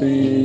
love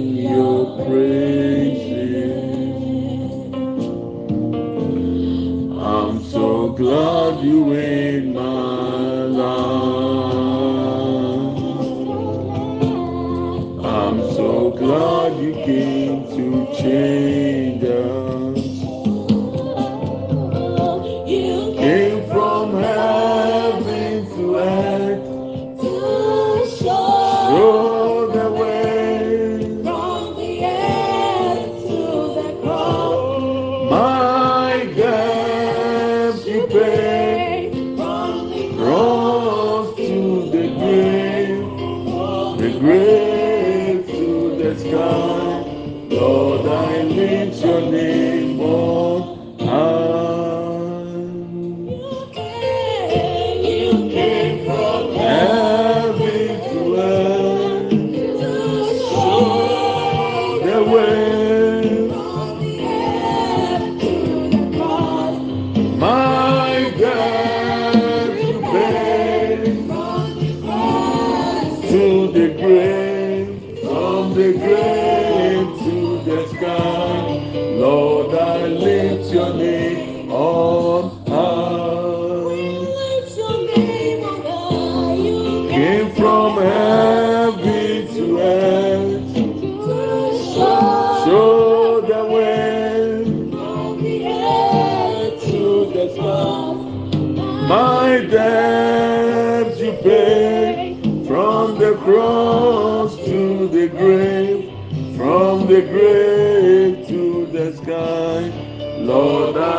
grave to the sky. Lord, I lift your name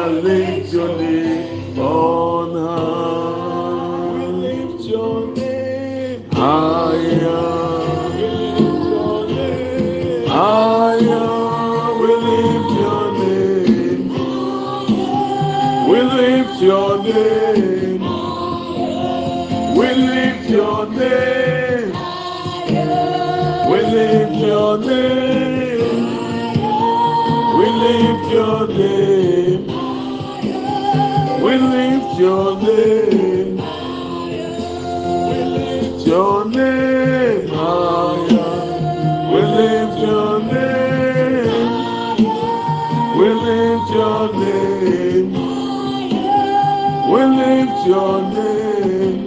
Lord, your name. We lift your name higher. We lift your name. We lift your name. We lift your name.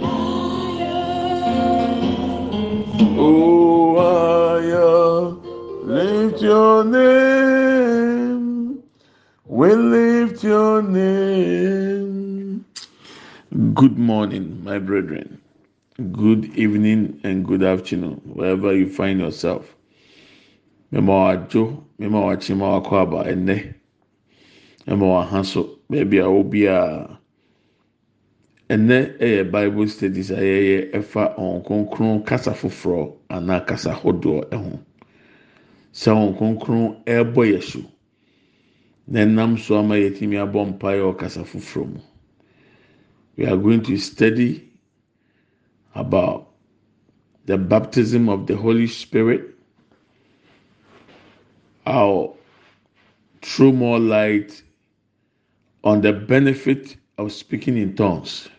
Oh, higher. Lift your name. We lift your name. Good morning, my brethren. Good evening and good afternoon, wherever you find yourself. Mema wadwo, mema wakye, mema wakɔ aba ɛnɛ, mema waha so, ɛnɛ ɛyɛ eh, bible studies a yɛyɛ ɛfa wɔn kasa foforɔ anaa kasa hodoɔ ɛho. Eh, Sɛ wɔn kronkron ɛrebɔ eh, yɛ so, na ɛnam so ama yɛtumi abɔ mpaeɛ wɔ kasa foforɔ mu. We are going to study about the baptism of the Holy Spirit. I'll throw more light on the benefit of speaking in tongues.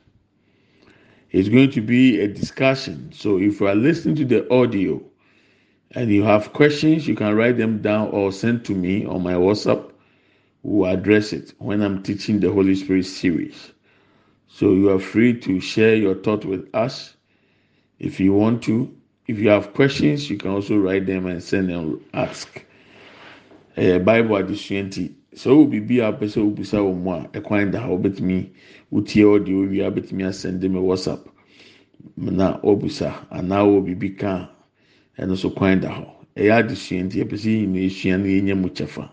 It's going to be a discussion. So if you are listening to the audio and you have questions, you can write them down or send to me on my WhatsApp. We'll address it when I'm teaching the Holy Spirit series. So you are free to share your thought with us. if you want to if you have questions you can also write them and send them ask. Ɛyɛ bible sɛ ɔwɔ biribi a pɛ sɛ ɔbusa wɔn mu a ɛkwan da ha ɔbɛtumi wotie ɔde owie abɛtumi asɛnde mi whatsapp na ɔbusa anaa ɔwɔ biribi ka ɛno so kwan da hɔ. Ɛyɛ adesua nti ɛpɛ sɛ yɛn esua na yɛnyɛ mu kyɛfa.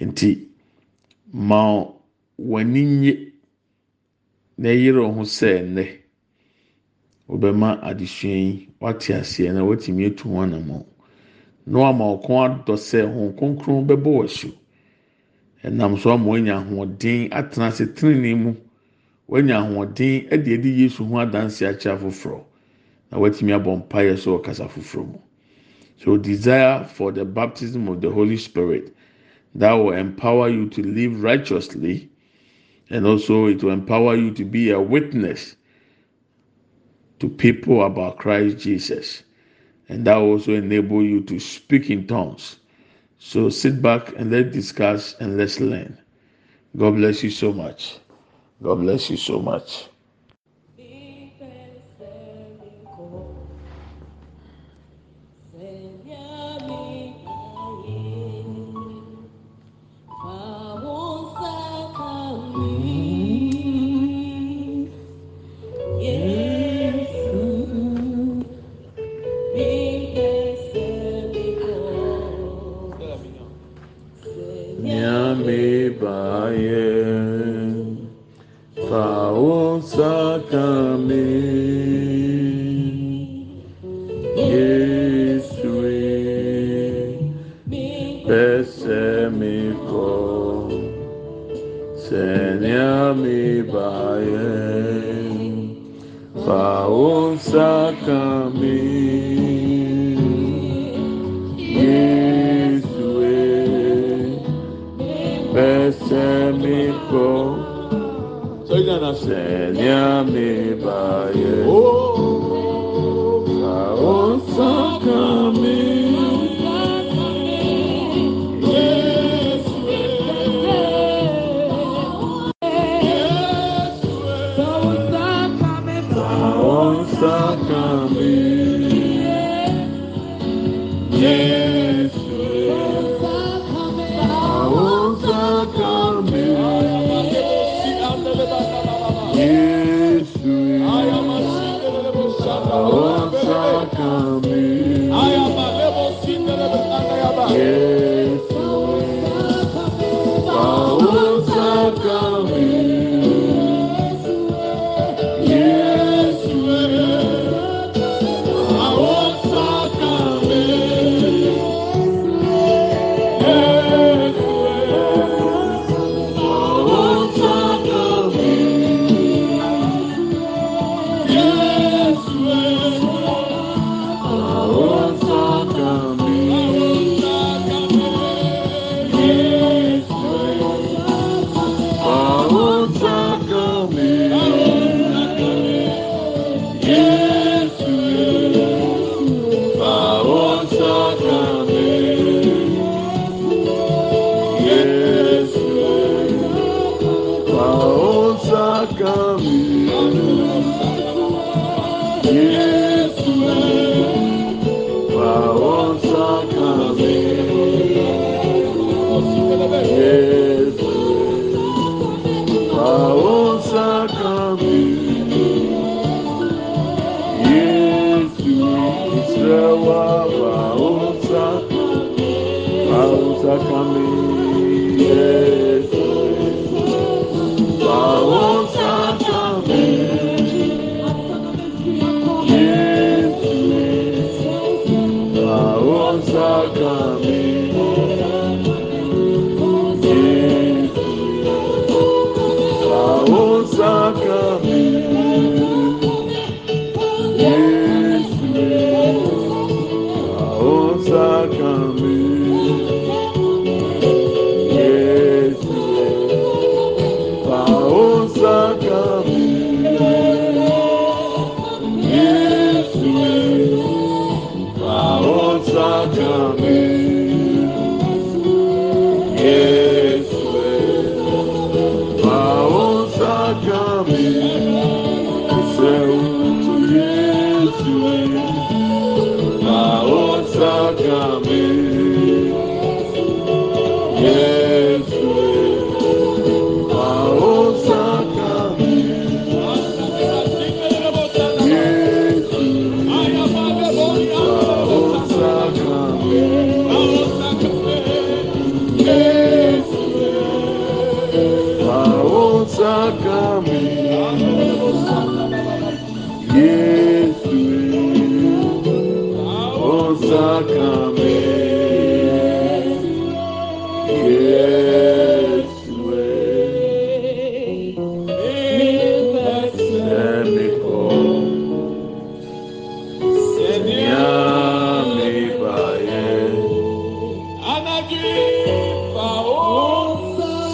Nti ma w'ani nye na ɛyere ho sɛ nnɛ ɔbɛma adesua yi wate aseɛ na watumi etu ho anamɔ na wama ɔko adɔ sɛ ho kronkron bɛbɔ wɔ so ɛnam so ama wanya ahoɔden atena ase tenenee mu. Wanya ahoɔden ɛde ɛde yesu ho adanse akyerɛ foforɔ na watumi abɔ mpaeɛ so wɔ kasa foforɔ so desire for the baptism of the holy spirit that will empower you to live righteously and also it will empower you to be a witness to people about Christ Jesus. And that will also enable you to speak in tongues. So sit back and let's discuss and let's learn. God bless you so much. God bless you so much. be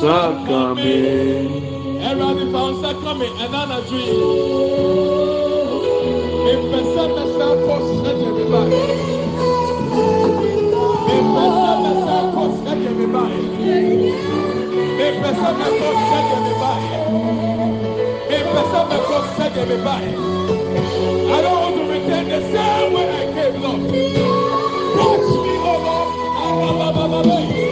nsakame. ẹrọ adifa nsakame ẹnanadu yi mpẹsẹpẹsẹ kọsi ẹjẹ mi báyìí. Mpẹsẹpẹsẹ kọsi ẹjẹ mi báyìí. Mpẹsẹpẹsẹ kọsi ẹjẹ mi báyìí. Mpẹsẹpẹsẹ kọsi ẹjẹ mi báyìí. I don't want to return the same way i came lord. Watch me o lord. Ah,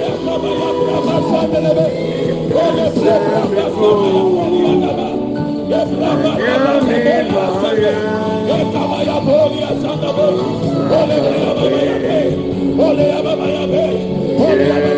Holy, holy, holy, holy, holy, holy, holy, holy, holy, holy, holy, holy,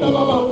level of the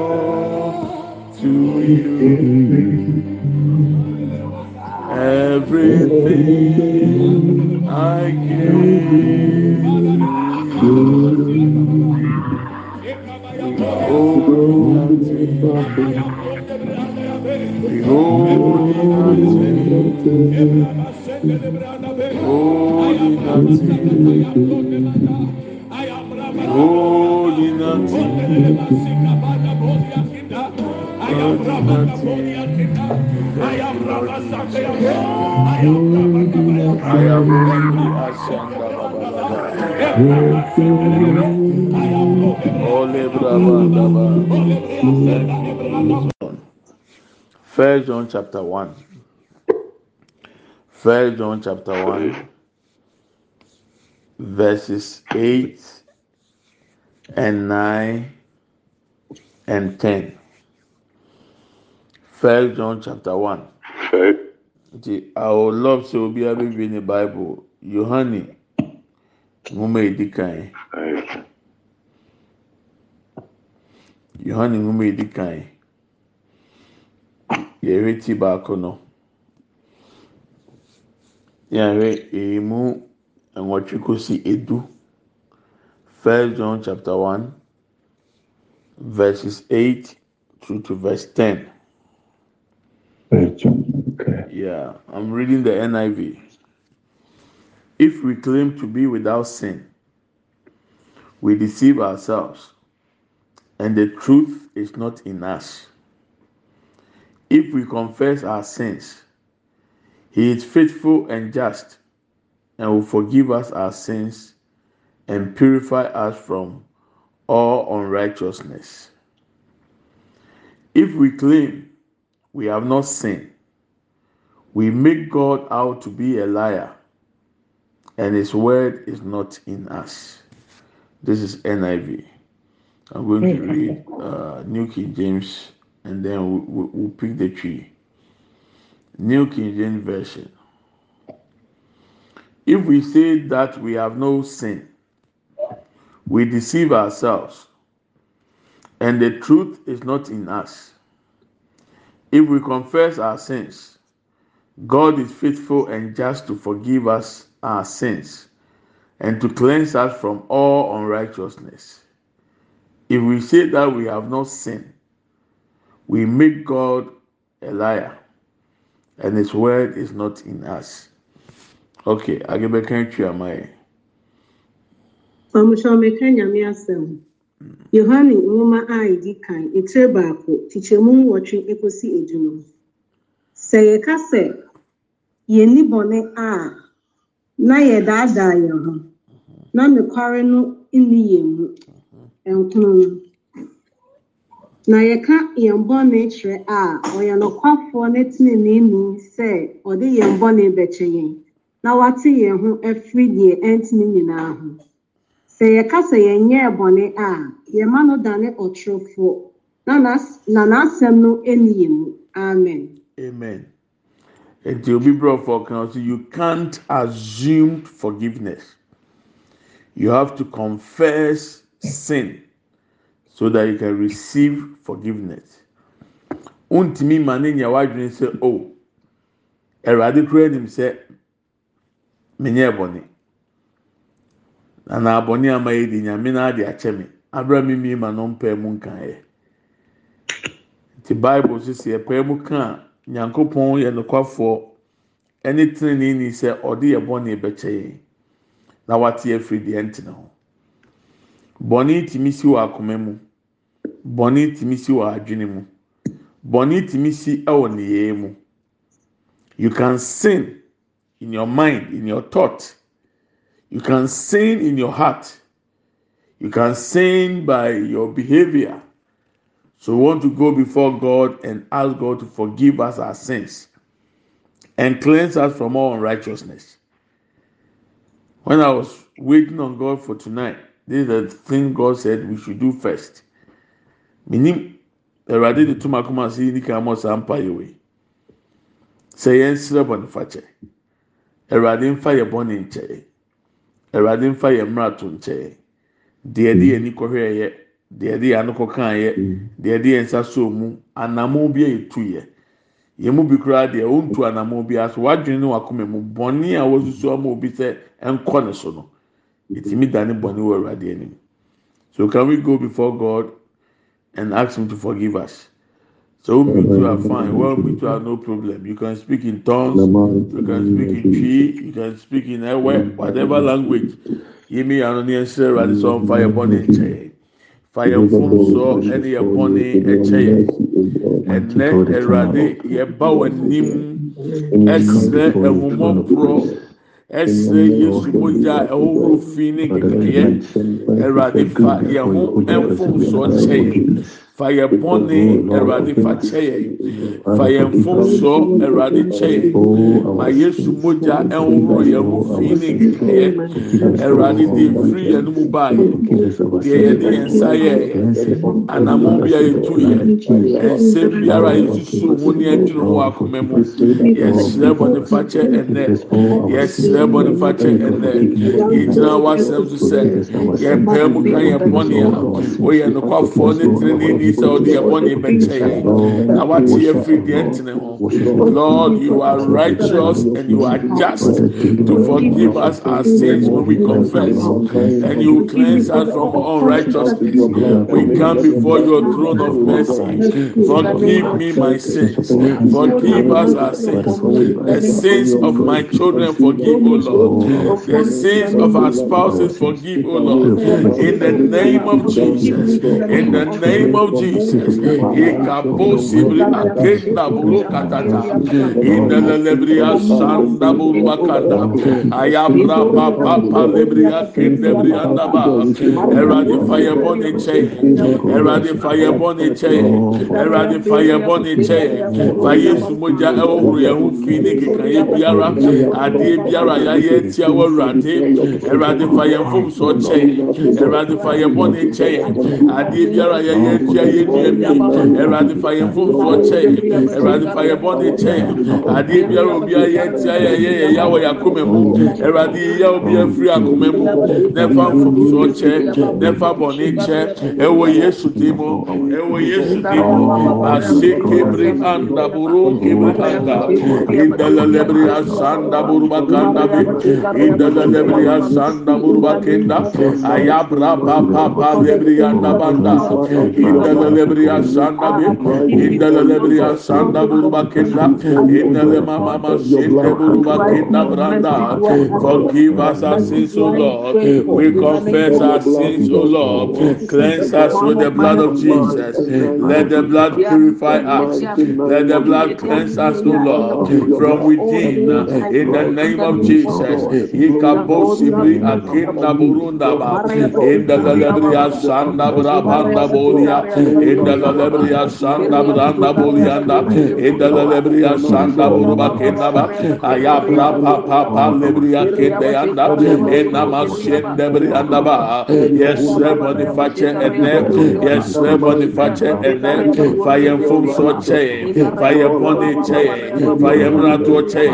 to you. Everything I give you. Holding nothing. Holding nothing. First John chapter 1. First John chapter 1, verses 8 and 9 and 10. First John chapter 1. Nti, I would love sɛ obiara bɛwie ne Bible Yohane nwoma edi kan. Yohane nwoma edi kan. Yɛhwɛ ti baako no. Yɛhwɛ emu nwɔtwe kosi edu. First John chapter 1 verses 8 through to verse. 10. Yeah, I'm reading the NIV. If we claim to be without sin, we deceive ourselves, and the truth is not in us. If we confess our sins, He is faithful and just and will forgive us our sins and purify us from all unrighteousness. If we claim we have not sinned, we make God out to be a liar, and His word is not in us. This is NIV. I'm going to read uh, New King James, and then we'll, we'll, we'll pick the Twi. New King James Version. If we say that we have no sin, we deceive ourselves, and the truth is not in us. If we confess our sins, God is faithful and just to forgive us our sins and to cleanse us from all unrighteousness. If we say that we have not sinned, we make God a liar, and His word is not in us. Okay, I give a country am I? Yohane nwoma a edi kan etire baako kyekyɛmu nwɔtwe ekosi edu no. Sɛ yɛka sɛ yɛnni bɔne a na yɛdaadaa yɛn ho na nokware no nni yɛn mu nkrono no. Na yɛka yɛn bɔne kyerɛ a ɔyɛ nokwafoɔ ne teneneeni sɛ ɔde yɛn bɔne bɛkyɛ yɛn na wate yɛn ho afiri deɛ ɛntene nyinaa ho. Sɛ yɛka sɛ yɛnyɛɛ bɔne a, yɛma no dane ɔtorofoɔ na n'asɛm no yɛn mu. amen. you can't assume forgiveness. You have to confess sin so that you can receive forgiveness. Ntumi ma ne nya o oh, awurade kura nim sɛ menyɛ bɔne na abɔne ama yɛ di nyame na ade akyɛ me. Abira mi mie ma no mpɛ mu nkaeɛ nti bible nso si ɛpɛ mu ka nyankopɔn yɛ nokwafoɔ ɛne tenenee ni sɛ ɔde yɛ bɔne bɛkyɛ yɛn na wate afiri deɛ ntena ho. Bɔne tumi si wɔ akoma mu. Bɔne tumi si wɔ adwene mu. Bɔnne tìmi si ɛwɔ nnìyɛn mu. You can sin in your mind in your thought. You can sin in your heart. You can sin by your behavior. So we want to go before God and ask God to forgive us our sins and cleanse us from all unrighteousness. When I was waiting on God for tonight this is the thing God said we should do first. Meaning awurade de tum akoma ase yi nika amɔ saa mpa yɛ wei sɛ yɛn nsrɛ bɔ nifa kyɛ awurade nfa yɛ bɔ ne nkyɛn awurade mfa yɛ mmara to nkyɛn deɛ de yɛn mm. ani kɔhwɛ yɛ deɛ de yɛn ano kɔka yɛ mm. deɛ de yɛn nsa so mu anamoo bi a yɛtu yɛ. Yɛn mu bi koraa deɛ ɔntu anamoo bi aso wadwene ne wakoma mu. Bɔnne a wɔsusu ama obi sɛ ɛnkɔ ne so no yɛtumi da ne bɔnne wɔ awurade anim. So can we go before God and ask him to forgive us. So we two are fine. Well, we two are no problem. You can speak in tongues, you can speak in Twi, you can speak in airway, whatever language. Yimi anoni ensere radi so fire boni enche. Fire fun so any boni enche. Ene erade ye ba wanim esre ehumo pro ɛsrɛ yesu mogya ɛwɔworo fi ne kekayɛ ɛwurade fa yɛn ho ɛmfomsoɔ kyɛ yɛn fa yɛ bɔne ɛwurade fa kyɛ yɛn fa yɛn mfomsoɔ ɛwurade kyɛ yɛn ma yesu mogya ɛwɔworo yɛn ho fi ne kekayɛ ɛwurade de firi yɛn mu baa yɛn deɛ yɛde yɛn nsa yɛ anamɔ bi a yɛtu yɛ ɛnsɛm biara yɛsusu ho ne ɛdwiri ho akoma mu. Yɛsrɛ bɔne fa kyɛ ɛnɛ yɛsrɛ yɛ bɔ nifa kyɛ ɛnɛ yɛgyina wasɛm so sɛ yɛpɛɛ mu ka yɛ bɔne a wɔyɛ nokwafoɔ ne tene ni sɛ ɔde yɛ bɔne bɛkyɛ yɛ na wate yɛ firi deɛ ntene ho lord you are righteous and you are just to forgive us our sins when we confess and you cleanse us from all righteousness. We come before your throne of mercy. Forgive me my sins. forgive us our sins. the sins of my children forgive O Lord. The sins of our spouses forgive, O Lord. In the name of Jesus. In the name of Jesus. Ikaposibri akenda buru katata. In the lebria sanda buru bakanda. Ayabra papa palebria kendebri andaba. Eradi fire boni chain. Eradi fire boni chain. Eradi fire boni chain. Fire sumoja ewo yehu fini kikaye biara. Adie biara awurade fa yɛn so kyɛn adeɛ biara tia yɛ nua bi awurade fa yɛn fom so kyɛn awurade fa yɛn bɔ ne kyɛn adeɛ biara obi ayɛ tia yɛ yɛ yɛ ya wɔ yɛ akoma mu. Awurade yɛ obi afiri akoma mu. N'ɛfa fom so kyɛ n'ɛfa bɔ ne kyɛ ɛwɔ yesu di mu. Ɛwɔ yesu di mu. Ase kebiri anda buru kebiri anda indalelebiri asanda buru bakanda bi. Indala lebriya sanda burba kenda ayabra papa pa lebriya banda. indala lebriya sanda bi lebriya sanda burba kenda indala mama burba kenda branda forgive us our sins o lord we confess our sins o lord cleanse us with the blood of jesus let the blood purify us let the blood cleanse us o lord from within in the name of jesus ikabosibri akinda burunda ba inda sanda brabanda indala lebriya sanda branda bolianda indala lebriya sanda buruba kendaba ayabra pa pa pa lebriya kende yanda enama shende brianda ba yes boniface ene yes boniface ene fire fum so che fire boni che fire mrato che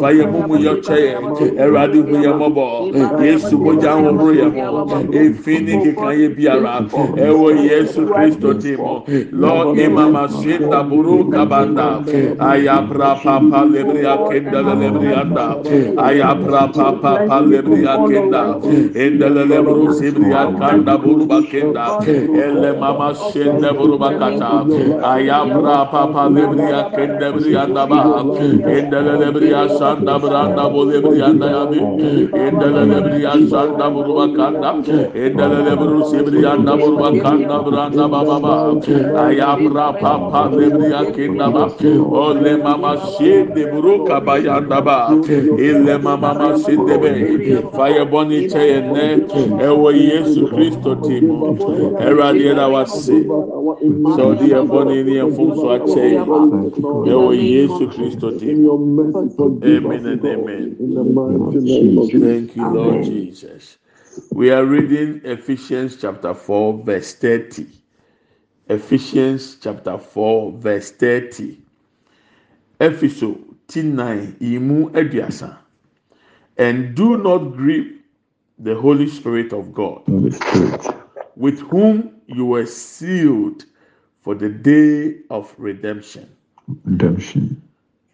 fire mumu yo che eradi hu ye mobo yesu moja ho yẹ mo efi ni kíkan yẹ biara ẹwọ oh, yesu kristo ti mo lọ imama ṣe daburu kabanda ayabra papa lebri akenda lebri anda ayabra papa papa lebri akenda endele lebru sibri akanda buru bakenda ele mama ṣe daburu bakata ayabra papa lebri akenda lebri anda ba. Endele lebri asanda branda bo lebri anda yabi endele lebri asanda buru bakanda endele lebru sibri anda buru bakanda. Branda baba ba ayabra papa ole mama ṣe de buru kabayanda ba ele mama be fire boni nɛ yesu kristo ti mu ɛwurade yɛn a wase sɛ ɔde yɛn bɔne ne yɛn fom so akyɛ yɛn yesu kristo ti mu amen and amen. Thank you lord jesus. We are reading ephesians chapter four verse thirty ephesians chapter four verse thirty efiso ti nine imu aduasa and do not grieve the Holy Spirit of God, with whom you were sealed for the day of redemption. Redemption.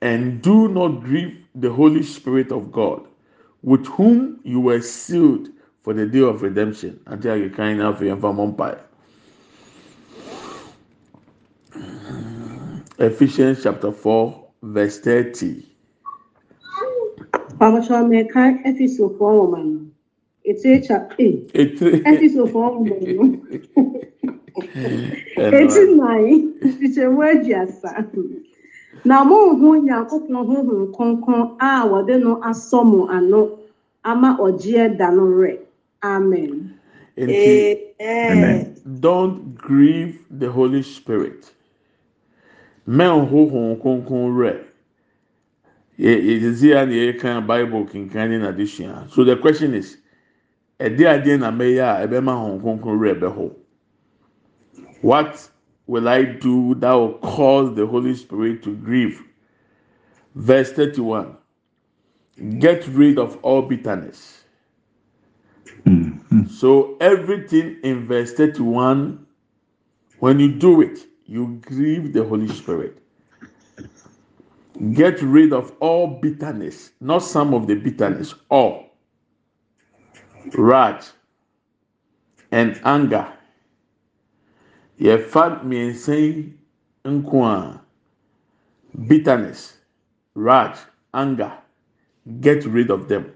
And do not grieve the Holy Spirit of God, with whom you were sealed for the day of redemption. Until you kind of empire. Ephesians chapter 4, verse 30. Pàmòtò mẹ́ka Éfésòfò ọ̀húnmá nù. Ètò ẹ̀chà ẹ̀ Éfésòfò ọ̀húnmá nù. Ètì nàì ìṣẹ̀wọ̀ ẹ̀jì àsà. Na mụ hụ Nyankopɔn Honhom Kronkron a wɔde no asɔ mo ano ama ɔgyeɛ da no. Amen. Amen. Don't grieve the Holy Spirit. Men Honhom Kronkron rɛ. yɛdze a na yɛka bible kinkan ne n'adesua so the question is ɛde adeɛ na mɛyɛ a ɛbɛma hɔn kronkron wura ɛbɛhɔ what will i do that will cause the holy spirit to grieve? Verse thirty-one. Get rid of all bitterness. Mhm. so everything in verse thirty-one when you do it you grieve the holy spirit get rid of all bitterness, not some of the bitterness, all wrath and anger. Yɛfa mmiɛnsa yi nko a bitterness, wrath, anger. Get rid of them.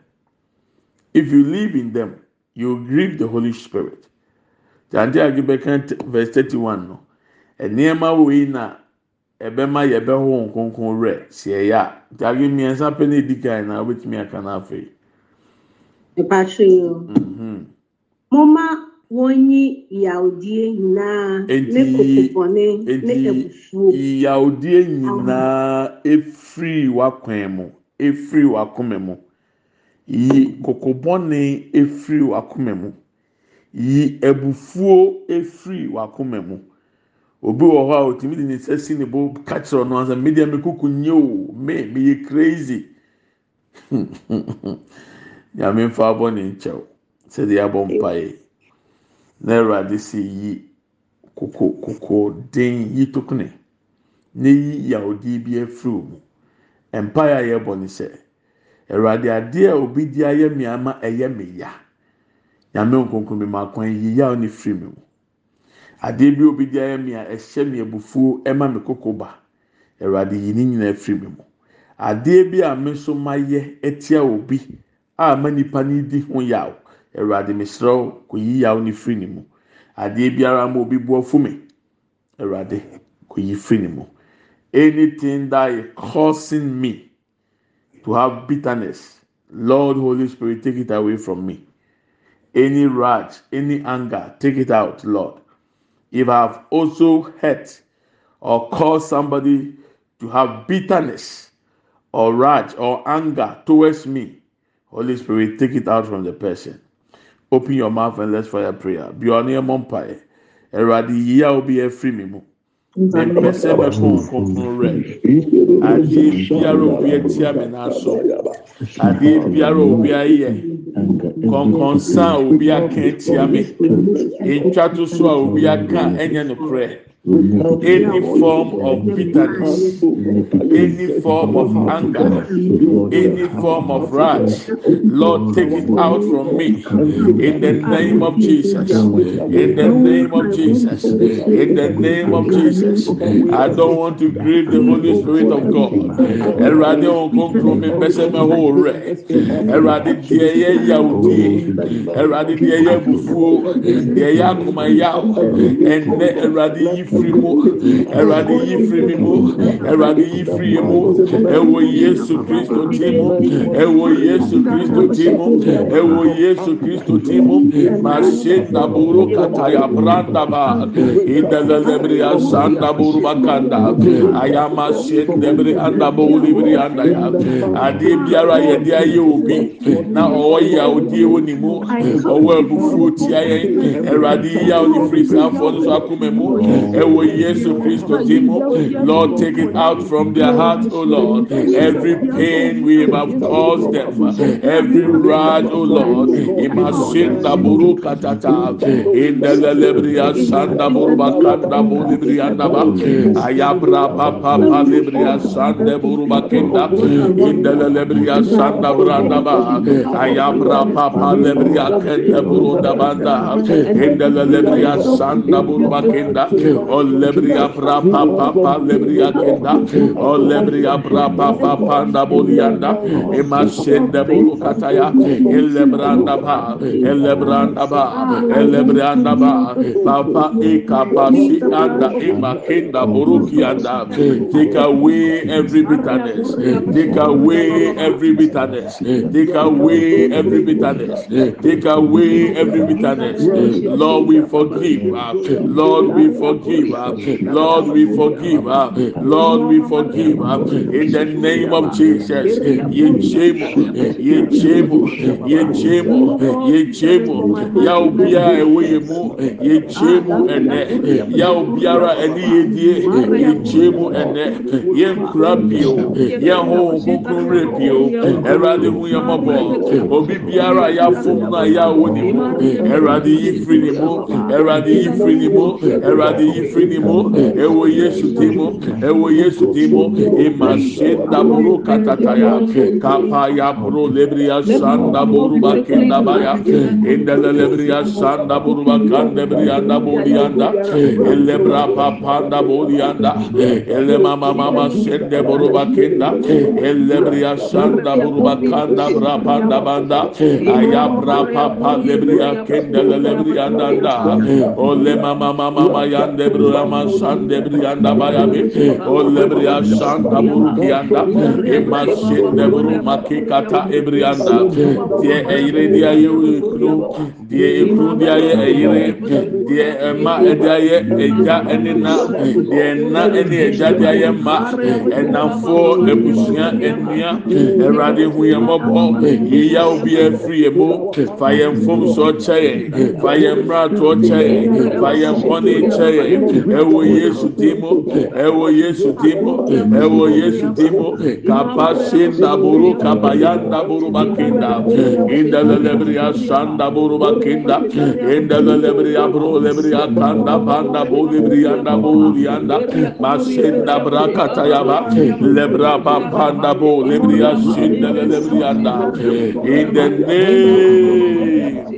If you live in them, you grieve the Holy Spirit. Verse thirty-one no. Nneɛma wei na ɛbɛma yɛbɛho wɔn kronkron werɛ si ɛyɛ a nti age mmiɛnsa pɛ na edi kan na wobɛtumi aka n'afei. Ìpàṣẹ yìí o. Mhm. Momma wonyi yawdie nyinaa ne Enti kokobɔne ne enti abufuo. yawdie nyinaa efiri w'akwan mu efiri w'akoma mu yi kokobɔne efiri w'akoma mu yi abufuo efiri w'akoma mu. Obi wɔ hɔ a otumi de ne nsa si ne bo ka kyerɛ ansa media me kuku nye o. Me me yɛ crazy. Nyame nfa abɔ ne nkyɛw sɛdeɛ abɔ mpaeɛ. Na awurade si yi koko koko den yi tokune ne yi yawde bi afiri mu. Mpaeɛ a yɛbɔ ne sɛ awurade adeɛ a obi di ayɛ mi ama ɛyɛ mi ya. Nyame nkonkron mi ma kwan yi yaw ne firi mu. Adeɛ bi obi di ayɛ mi a ɛhyɛ mi abufuo ɛma mi koko ba. Awurade yi ne nyinaa firi mi mu. Adeɛ bi a mi nso ma yɛ ɛtia obi a ma nipa ne di ho yaw. Awurade mi srɛw kò yi yaw ne firi ne mu. Adeɛ biara ma obi bu ɔfo mi awurade kò yi firi ne mu. Anything that is causing me to have bitterness lord holy spirit take it away from me. Any rage any anger take it out lord. If I have also hurt or caused somebody to have bitterness or rage or anger towards me, Holy Spirit, take it out from the person. Open your mouth and let's fire prayer. Be on your mumpae. Eradi yia obi efri mi mu. ɛnɛ sɛ mɛkɔ nkonkron rɛ adeɛ biara obi atia me n'aso. Adeɛ biara obi ayɛ. Kɔnkɔnsa a obi aka atia me. ntwa to so a obi aka ɛnyɛ nokorɛ. Any form of bitterness, any form of anger, any form of wrath, Lord, take it out from me in the name of Jesus. In the name of Jesus. In the name of Jesus. I don't want to grieve the Holy Spirit of God. Ẹ̀rọ̀adé kúrò mi bẹ́sẹ̀ mi hó rẹ̀. Ẹ̀rọ̀adé di ẹyẹ yahudi. Ẹ̀rọ̀adé di ẹyẹ bufuo. Di ẹyẹ akumayaw. Ẹ̀nẹ́ ẹ̀rọ̀adé yìí firi mu ẹwurade yi firi mi mu ẹwurade yi firi yẹ mu ẹwọ yesu kristo ti mu ẹwọ yesu kristo ti mu ẹwọ yesu kristo ti mu ma se ndaburu kataya brandaba idẹlẹlẹbiri asandaburu bakanda. Ayama se ndẹbiri andaburu libiri andaya ade biara yẹ ayé obi. Na ọwọ yi a odi ewo ni mu ọwọ ebufu tia yẹn ẹwurade yi a odi firi sáfọ nso akoma mu ẹwọ yi. Yesu Christo Timo. Lord, take it out from their hearts, O Lord. Every pain we have caused them, every rod, O Lord. Imasinda buru katata. In the lebria sanda burba kanda bulibria naba. Ayabra papa palibria sanda burba kenda. In the lebria sanda brandaba. Ayabra papa lebria kenda burunda banda. In the lebria sanda burba kenda. Ole lebria pra pa pa pa lebria kenda o lebria pra pa pa pa nda bolianda e masende bulu kataya. E lebranda ba e lebranda ba e lebranda ba. Papa e kapasi anda e makenda buruki anda. Take away every bitterness. Take away every bitterness. Take away every bitterness. Take away every bitterness. Lord we forgive. Lord we forgive Lord, we forgive. Uh, Lord, we forgive. Uh, in the name of Jesus. Yechemo, yechemo, yechemo, yechemo. Ya ubia ewe mu, yechemo ene. Ya ubiara eni yedie, yechemo ene. Yen krabio, ya ho bukunre bio. Erade hu ya mabo. Obi biara ya fom ya woni ni mu. Erade yifri ni mu. Erade yifri ni mu ewo yesu timo ewo yesu timo imashenda buru katataya. Kapaya buru lebriya sanda buru bakenda baya indele lebriya sanda buru bakanda briyanda buliyanda elebra papanda buliyanda ele mama mama sende buru bakenda elebriya sanda buru bakanda brapanda banda ayabra papa lebriya kenda lebriya nanda ole mama mama yande brama sande brianda bayabe olebria santa burukianda ema sende buru makikata ebrianda. Die eyire dia ye ekru die ekru dia ye eyire die ema edia ye eja enina die na. Ene eja dia ye ma. Enafo ebusua enua erade hu ye mọbọ yeya obi efiri emu. Fa yẹ nfom so ọkyẹ yẹ fa yẹ mmra to ọkyẹ yẹ ɛwɔ yesu din mu ɛwɔ yesu din mu ɛwɔ yesu din mu kaba se ndaboro kaba ya ndaboro ba kenda indelelebiri ya sa ndaboro ba kenda indelelebiri ya bro lebiri ya kanda banda bo lebiri ya ndaboro ya nda. Ma se ndabra kata ya ba lebra ba banda bo lebiri ya se ndelelebiri ya nda. In the name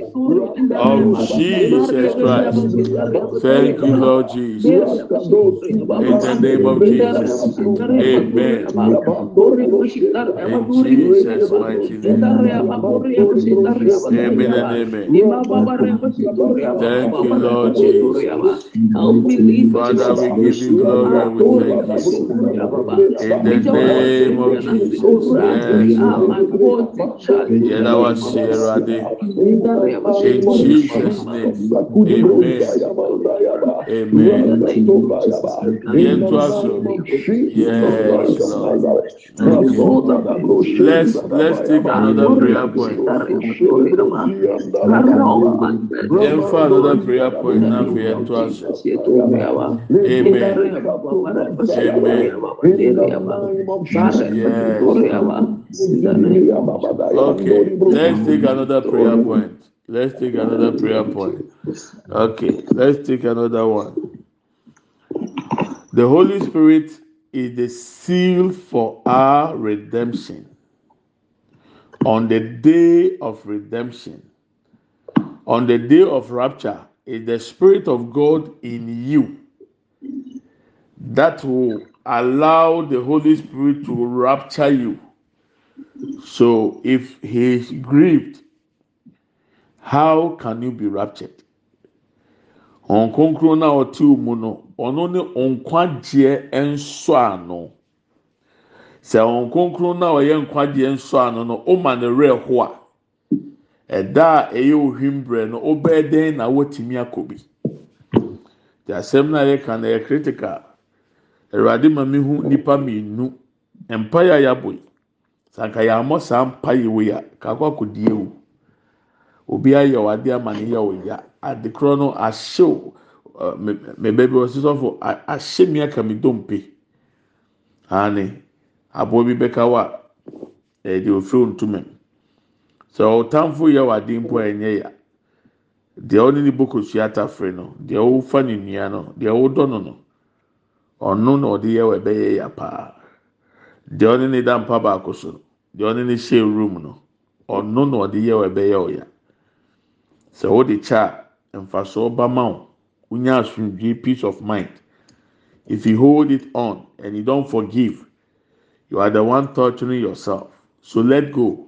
of Jesus Christ. Thank you, Lord Jesus. In the name of Jesus. Amen. In Jesus' mighty name. Amen and amen. Thank you, Lord Jesus. Father, we give you glory and we thank you. In the name of Jesus. Yes. Yẹ́n náà wá sí. In Jesus' name. Amen. Amen. Yes, Lord. Okay. Let's let's take another prayer point. Then for another prayer point now we have to ask. Amen. Amen. Yes. Okay. Let's take another prayer point. Let's take another prayer point. Okay, let's take another one. The Holy Spirit is the seal for our redemption. On the day of redemption, on the day of rapture, is the Spirit of God in you that will allow the Holy Spirit to rapture you. So if He is grieved, how can you be raptured? Ɔnkonkron na ɔte mu no ɔno ne nkwagyeɛ nsɔ ano sɛ ɔnkonkron na ɔyɛ nkwagyeɛ nsɔ ano no ɔma ne werɛ ho a ɛda a ɛyɛ ohwim brɛ no ɔbɛɛ dɛn na wɔtumi akɔ bi te asɛm na yɛka no yɛ critical awurade ma mi hu nipa mmienu mpaeɛ a yɛabɔ yi sanka yɛ amɔ saa mpaeɛ wɔ yi a kakɔ akɔdie wu. Obi ayɛ wade ama ne yɛ ɔya ade korɔ no ahyɛw ɛɛ me me baabi wɔ sisɔfo ahyɛ mi aka mi dompe. Ani aboɔ bi bɛka wa ɛɛ deɛ ofiri ntoma sɛ ɔtamfo yɛ wade mpo a ɛnyɛ ya deɛ ɔne ne boko sua atafere no deɛ ɔfa ne nua no deɛ ɔdɔ no no ɔno na ɔde yɛ wɔ ɛbɛyɛ ya paa. Deɛ ɔne ne da mpa baako so deɛ ɔne ne hyɛ room no ɔno na ɔde yɛ wɔ ɔya. Sɛ wode kyɛ a mfasoɔ ba ma wo. Wonya asomdwe peace of mind. If you hold it on and you don't forgive you are the one torturing yourself. So let go.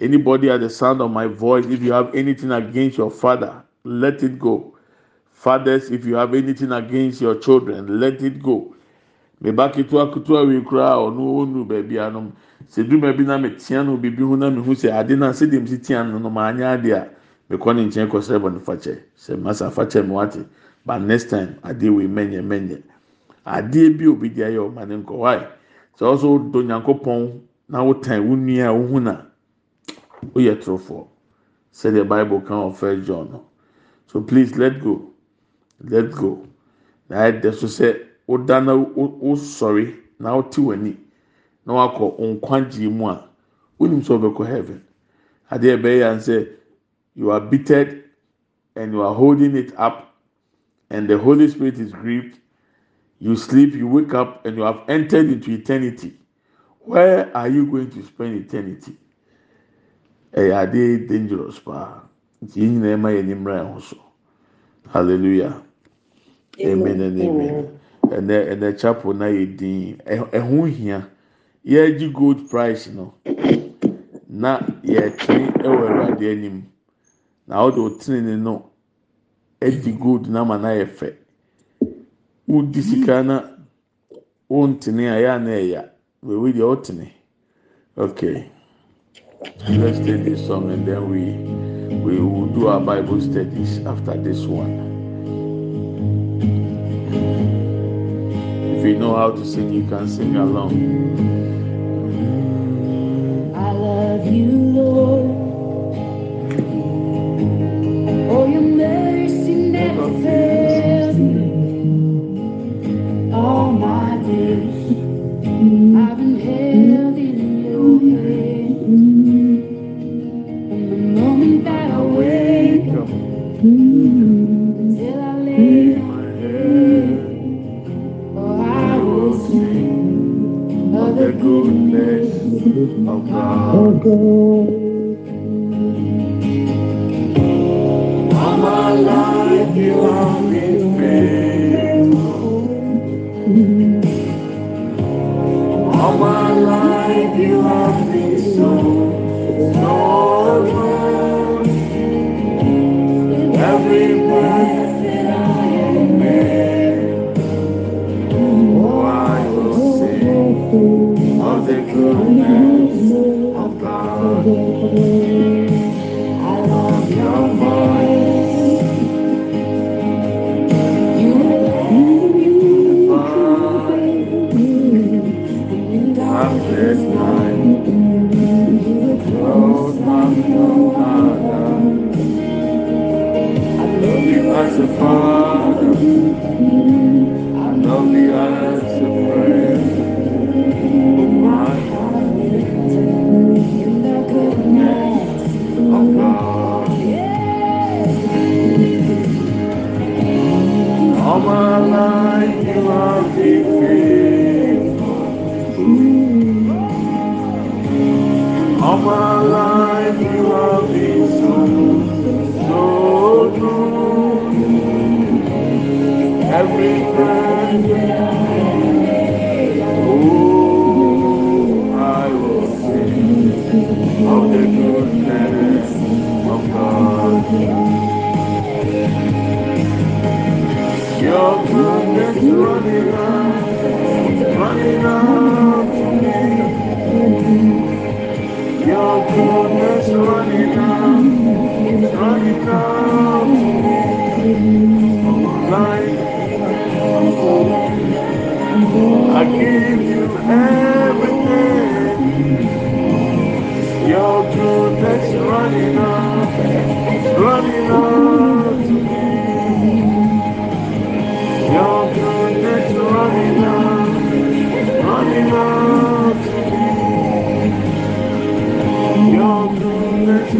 Anybody at the sound of my voice if you have anything against your father let it go. Fathers if you have anything against your children let it go. Meba ketewa ketewa wei koraa ɔno onu baabi anom. Sɛ duma bi na me tia no bibi ho na me ho sɛ ade na sɛ dem si tia no no maa nya ade a mekɔ ne nkyɛn kɔsrɛ bɔ ne fakyɛ sɛ masa fakyɛ mu ate but next time adeɛ wei mɛnyɛ mɛnyɛ adeɛ bi obi di ayɛ ɔma ne nkɔ why sɛ ɔso do nyanko pɔn na wotan wo nua a wohu na woyɛ torofoɔ sɛdeɛ bible kan wɔ first john no. So please let go. Let go. Na ayɛ dɛ so sɛ woda na wosɔre na wote w'ani. Na wakɔ nkwagye mu a wonim sɛ ɔbɛkɔ heaven. Adeɛ bɛyɛ yan sɛ. You are beaten and you are holding it up, and the Holy Spirit is grieved. You sleep, you wake up, and you have entered into eternity. Where are you going to spend eternity? ɛyɛ ade dangerous paa nti yɛn nyinaa ɛma yɛn nimra ɛho so hallelujah amen and amen ɛnɛ ɛnɛ chapel na yɛ din ɛho hia yɛagye gold price no na yɛtwe ɛwɔ ɛwɔ anim. Na ɔde ɔtenene no adi gold na ama na yɛ fɛ. Wodi sika na wɔntene a yɛa na ɛya wewe deɛ ɔtene. Okay let's take this song and then we we will do our bible studies after this one. If you know how to sing you can sing along. I love you Lord Your mercy never fails me. All my days, I've been All my life you have been so, so good. Every breath, oh, I will of the goodness of God. Your running out, running out goodness running out, running out. I give you everything. Your goodness running out, running out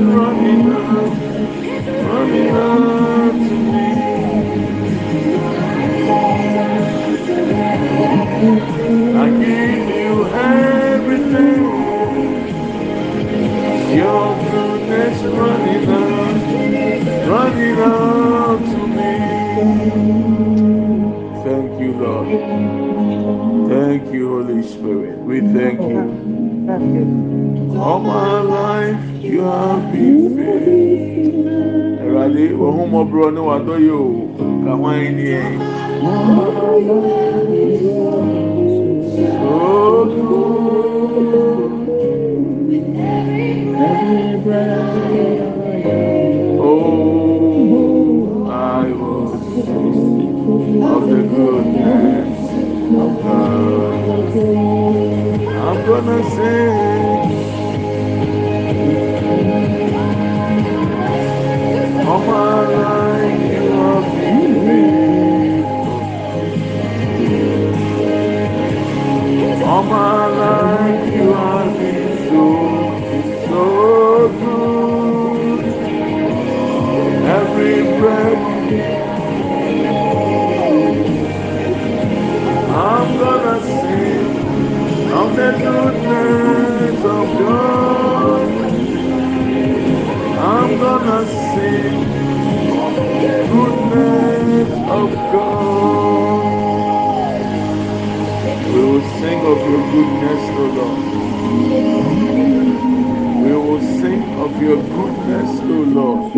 running out, running out to me. I you everything. Your goodness running out, running out to me. Thank you, Lord. Thank you, Holy Spirit. We thank you. All my life you have been faithful. Ẹ̀rọ̀adé, òhun mọ̀ bùrọ̀ ní wàá dọ́ yìí o, kà wọ́n good. Oh, I sing of the goodness of God. Gonna sing all my life you been faithful. All my goodness of God. I'm gonna sing the goodness of God. We will sing of your goodness, O Lord. We will sing of your goodness, O Lord.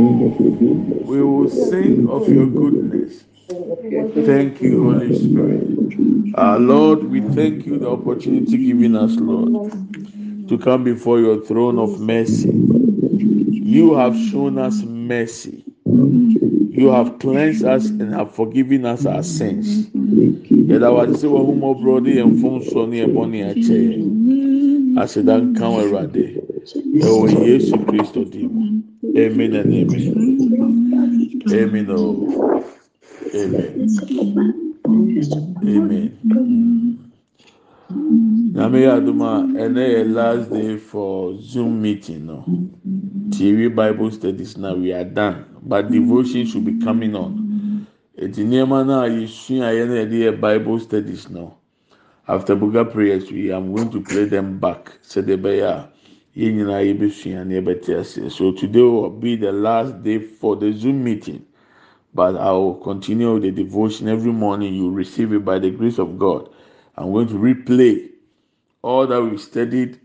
We will sing of your goodness. Thank you, Holy Spirit. Our Lord, we thank you the opportunity given us, Lord, to come before your throne of mercy. You have shown us mercy. You have cleansed us and have forgiven us our sins. Yɛda wade sɛ wɔn ho mɔborɔ de yɛn mfomsoɔ ne yɛn bɔne akyɛ yɛn. Aseda nka wɔ Awurade. Ɛwɔ Yesu Kristo din mu. Amen and amen. Amen. Oh. Amen. Amen. Yɛ adum a ɛnɛ yɛ last day for Zoom meeting no. TV Bible studies now we are done but devotion should be coming on. Eti nneɛma no a yɛsua a yɛn na yɛde yɛ Bible studies no. After Buga prayers we am going to play them back sɛdeɛ ɛbɛyɛ a. So today will be the last day for the Zoom meeting. But I will continue the devotion every morning. You receive it by the grace of God. I'm going to replay all that we studied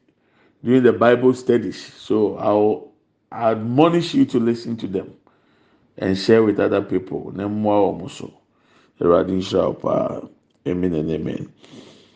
during the Bible studies. So I'll admonish you to listen to them and share with other people. Amen and amen.